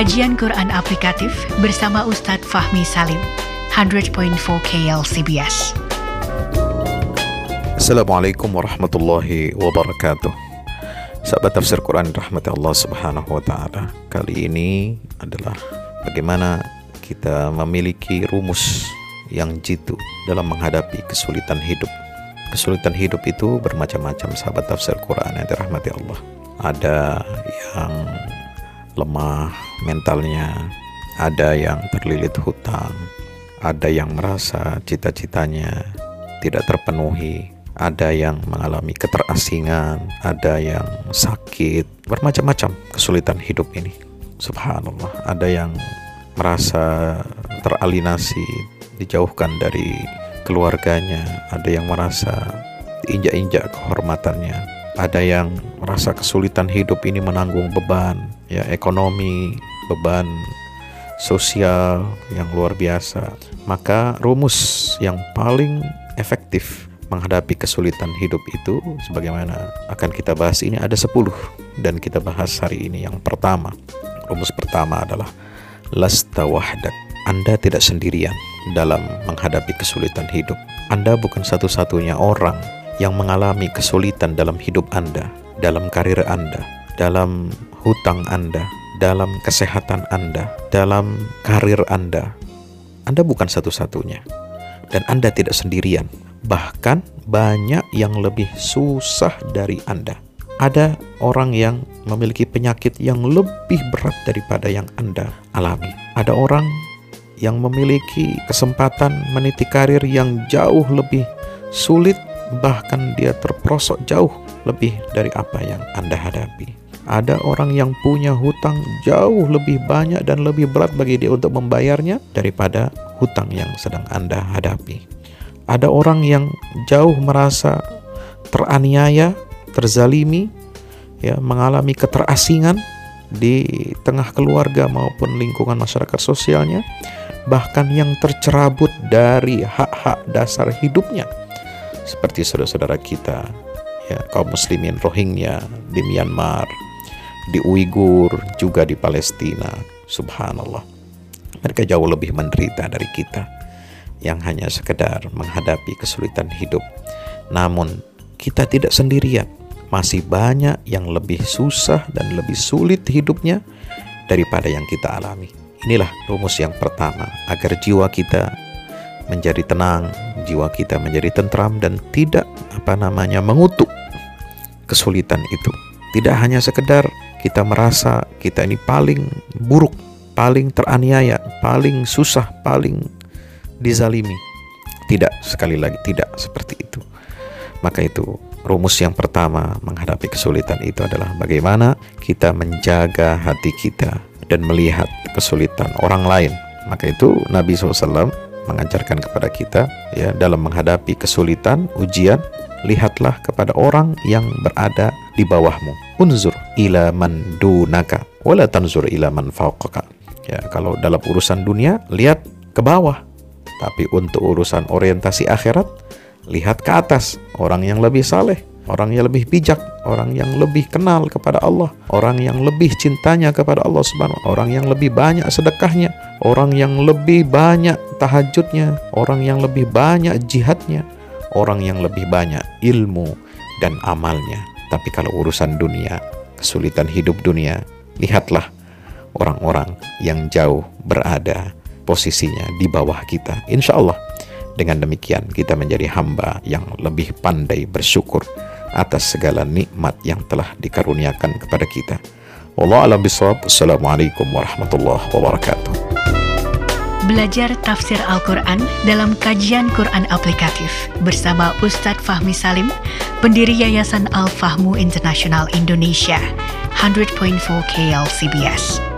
Kajian Quran Aplikatif bersama Ustadz Fahmi Salim, 100.4 KLCBS. Assalamualaikum warahmatullahi wabarakatuh. Sahabat tafsir Quran rahmati Allah Subhanahu wa taala. Kali ini adalah bagaimana kita memiliki rumus yang jitu dalam menghadapi kesulitan hidup. Kesulitan hidup itu bermacam-macam sahabat tafsir Quran yang dirahmati Allah. Ada yang lemah mentalnya, ada yang terlilit hutang, ada yang merasa cita-citanya tidak terpenuhi, ada yang mengalami keterasingan, ada yang sakit, bermacam-macam kesulitan hidup ini. Subhanallah, ada yang merasa teralinasi, dijauhkan dari keluarganya, ada yang merasa injak-injak kehormatannya, ada yang merasa kesulitan hidup ini menanggung beban, ya ekonomi, beban sosial yang luar biasa. Maka rumus yang paling efektif menghadapi kesulitan hidup itu sebagaimana akan kita bahas ini ada 10 dan kita bahas hari ini yang pertama. Rumus pertama adalah lasta wahdak. Anda tidak sendirian dalam menghadapi kesulitan hidup. Anda bukan satu-satunya orang yang mengalami kesulitan dalam hidup Anda, dalam karir Anda, dalam hutang Anda, dalam kesehatan Anda, dalam karir Anda. Anda bukan satu-satunya, dan Anda tidak sendirian. Bahkan, banyak yang lebih susah dari Anda. Ada orang yang memiliki penyakit yang lebih berat daripada yang Anda alami. Ada orang yang memiliki kesempatan meniti karir yang jauh lebih sulit, bahkan dia terprosok jauh lebih dari apa yang Anda hadapi. Ada orang yang punya hutang jauh lebih banyak dan lebih berat bagi dia untuk membayarnya daripada hutang yang sedang Anda hadapi. Ada orang yang jauh merasa teraniaya, terzalimi, ya, mengalami keterasingan di tengah keluarga maupun lingkungan masyarakat sosialnya, bahkan yang tercerabut dari hak-hak dasar hidupnya, seperti saudara-saudara kita, ya, kaum muslimin Rohingya di Myanmar, di Uighur, juga di Palestina. Subhanallah. Mereka jauh lebih menderita dari kita yang hanya sekedar menghadapi kesulitan hidup. Namun, kita tidak sendirian. Masih banyak yang lebih susah dan lebih sulit hidupnya daripada yang kita alami. Inilah rumus yang pertama agar jiwa kita menjadi tenang, jiwa kita menjadi tentram dan tidak apa namanya mengutuk kesulitan itu. Tidak hanya sekedar kita merasa kita ini paling buruk, paling teraniaya, paling susah, paling dizalimi. Tidak, sekali lagi tidak seperti itu. Maka itu rumus yang pertama menghadapi kesulitan itu adalah bagaimana kita menjaga hati kita dan melihat kesulitan orang lain. Maka itu Nabi SAW mengajarkan kepada kita ya dalam menghadapi kesulitan, ujian, lihatlah kepada orang yang berada di bawahmu. Unzur ila man dunaka wala tanzur ila man fawqaka. Ya, kalau dalam urusan dunia lihat ke bawah. Tapi untuk urusan orientasi akhirat lihat ke atas, orang yang lebih saleh, orang yang lebih bijak, orang yang lebih kenal kepada Allah, orang yang lebih cintanya kepada Allah Subhanahu orang yang lebih banyak sedekahnya, orang yang lebih banyak tahajudnya, orang yang lebih banyak jihadnya, orang yang lebih banyak ilmu dan amalnya. Tapi kalau urusan dunia, kesulitan hidup dunia, lihatlah orang-orang yang jauh berada posisinya di bawah kita. Insya Allah, dengan demikian kita menjadi hamba yang lebih pandai bersyukur atas segala nikmat yang telah dikaruniakan kepada kita. Wallahu a'lam bishawab. Assalamualaikum warahmatullahi wabarakatuh. Belajar tafsir Al-Quran dalam kajian Quran aplikatif bersama Ustadz Fahmi Salim, pendiri Yayasan Al-Fahmu International Indonesia, 100.4 KLCBS.